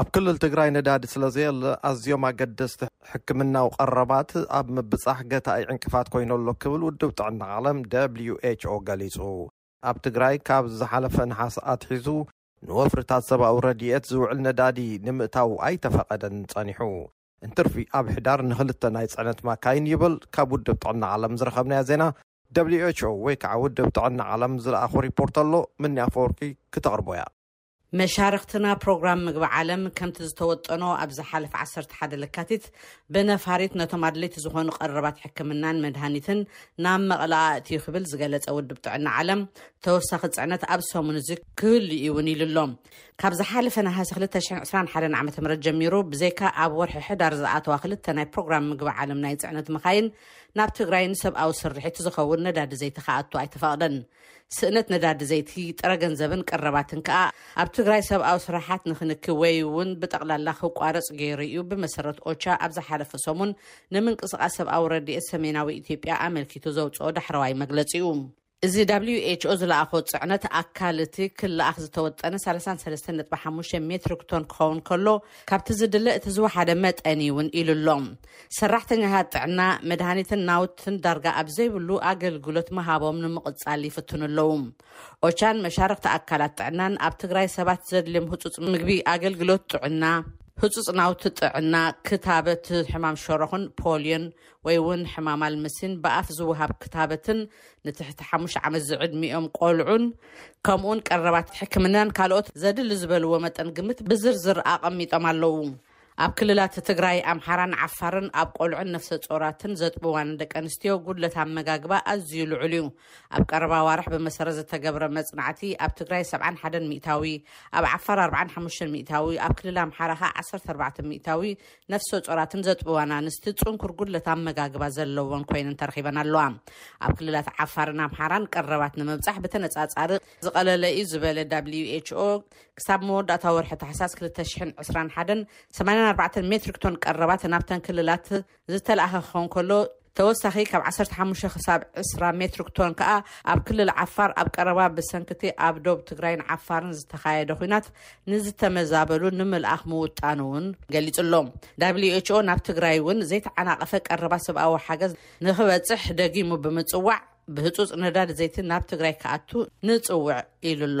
ኣብ ክልል ትግራይ ነዳዲ ስለዘየለ ኣዝዮም ኣገደስቲ ሕክምናዊ ቀረባት ኣብ ምብጻሕ ገታኢ ዕንቅፋት ኮይኑ ኣሎ ክብል ውድብ ጥዕና ዓለም፣ WHO፣ ገሊጹ። ኣብ ትግራይ ካብ ዝሓለፈ ነሓሰ ኣትሒዙ ንወፍርታት ሰብኣዊ ረድኤት ዝውዕል ነዳዲ ንምእታው ኣይተፈቐደን ጸኒሑ። እንትርፊ ኣብ ሕዳር ንክልተ ናይ ጽዕነት ማካይን ይበል ካብ ውድብ ጥዕና ዓለም ዝረኸብናዮ ዜና WHO ወይ ከዓ ውድብ ጥዕና ዓለም ዝለኣኾ ሪፖርት ኣሎ፣ ምኒ ኣፈወርቂ ክተቕርቦ እያ። መሻርኽትና ፕሮግራም ምግቢ ዓለም ከምቲ ዝተወጠኖ ኣብ ዝሓለፈ ዓሰርተ ሓደ ለካቲት ብነፋሪት ነቶም ኣድለይቲ ዝኾኑ ቀረባት ሕክምናን መድሃኒትን ናብ መቐለ ኣእትዩ ክብል ዝገለጸ ውድብ ጥዕና ዓለም ተወሳኺ ጽዕነት ኣብ ሰሙን እዚ ክህሉ እዩ እውን ኢሉ ኣሎ። ካብ ዝሓለፈ ነሃሲ 2021 ዓ ም ጀሚሩ ብዘይካ ኣብ ወርሒ ሕዳር ዝኣተዋ ክልተ ናይ ፕሮግራም ምግቢ ዓለም ናይ ጽዕነት መኻይን ናብ ትግራይ ንሰብኣዊ ስርሒት ዝኸውን ነዳዲ ዘይቲ ክኣቱ ኣይተፈቕደን። ስእነት ነዳዲ ዘይቲ፣ ጥረ ገንዘብን ቀረባትን ከኣ ኣብ ትግራይ ሰብኣዊ ስራሓት ንክንኪ ወይ'ውን ብጠቕላላ ክቋረጽ ገይሩ'ዩ ብመሰረት ኦቻ ኣብ ዝሓለፈ ሰሙን ንምንቅስቓስ ሰብኣዊ ረድኤት ሰሜናዊ ኢትዮጵያ ኣመልኪቱ ዘውጽኦ ዳሕረዋይ መግለጺኡ። እዚ ዳብሊው ኤችኦ ዝለኣኾ ጽዕነት ኣካል እቲ ክለኣኽ ዝተወጠነ ሰላሳን ሰለስተን ነጥቢ ሓሙሽተ ሜትሪክ ቶን ክኸውን ከሎ ካብቲ ዝድለ እቲ ዝወሓደ መጠን'ዩ'ውን ኢሉ'ሎ። ሰራሕተኛታት ጥዕና፣ መድሃኒትን ናውትን ዳርጋ ኣብ ዘይብሉ ኣገልግሎት ምሃቦም ንምቕጻል ይፍትኑ ኣለዉ። ኦቻን መሻርኽቲ ኣካላት ጥዕናን ኣብ ትግራይ ሰባት ዘድልዮም ህጹጽ ምግቢ፣ ኣገልግሎት ጥዕና፣ ህጹጽ ናውቲ ጥዕና፣ ክታበት ሕማም ሸሮኽን ፖልዮን ወይ እውን ሕማም ኣልምሲን፣ ብኣፍ ዝወሃብ ክታበትን ንትሕቲ ሓሙሽተ ዓመት ዝዕድሚኦም ቆልዑን ከምኡውን ቀረባት ሕክምናን ካልኦት ዘድሊ ዝበልዎ መጠን ግምት ብዝርዝር ኣቐሚጦም ኣለዉ። ኣብ ክልላት ትግራይ፣ ኣምሓራን ዓፋርን ኣብ ቆልዑን ነፍሰጾራትን ዘጥብዋን ደቂ ኣንስትዮ ጉድለት ኣመጋግባ ኣዝዩ ልዑል እዩ። ኣብ ቀረባ ኣዋርሕ ብመሰረት ዝተገብረ መጽናዕቲ፣ ኣብ ትግራይ ሰብዓን ሓደን ሚእታዊ፣ ኣብ ዓፋር ኣርብዓን ሓሙሽተን ሚእታዊ፣ ኣብ ክልል ኣምሓራ ከኣ ዓሰርተ ኣርባዕተ ሚእታዊ ነፍሰጾራትን ዘጥብዋን ኣንስቲ ጽንኩር ጉድለት ኣመጋግባ ዘለወን ኮይነን ተረኺበን ኣለዋ። ኣብ ክልላት ዓፋርን ኣምሓራን ቀረባት ንምብጻሕ ብተነጻጻሪ ዝቐለለ እዩ ዝበለ ዳብሊው ኤች ኦ፣ ክሳብ መወዳእታ ወርሒ ታሕሳስ ክልተ ሽሕን ዕስራን ሓደን፣ ሰማንያን ኣርባዕተን ሜትሪክ ቶን ቀረባት ናብተን ክልላት ዝተላእከ ክኸውን ከሎ፣ ተወሳኺ ካብ ዓሰርተ ሓሙሽተ ክሳብ ዕስራ ሜትሪክ ቶን ከኣ ኣብ ክልል ዓፋር ኣብ ቀረባ ብሰንኪ'ቲ ኣብ ዶብ ትግራይን ዓፋርን ዝተኻየደ ኹናት ንዝተመዛበሉ ንምልኣኽ ምውጣኑ'ውን ገሊጹ'ሎ። ዳብሊው ኤችኦ ናብ ትግራይ'ውን ዘይተዓናቐፈ ቀረባት ሰብኣዊ ሓገዝ ንክበጽሕ ደጊሙ ብምጽዋዕ፣ ብህጹጽ ነዳዲ ዘይቲ ናብ ትግራይ ክኣቱ ንጽውዕ ኢሉ'ሎ።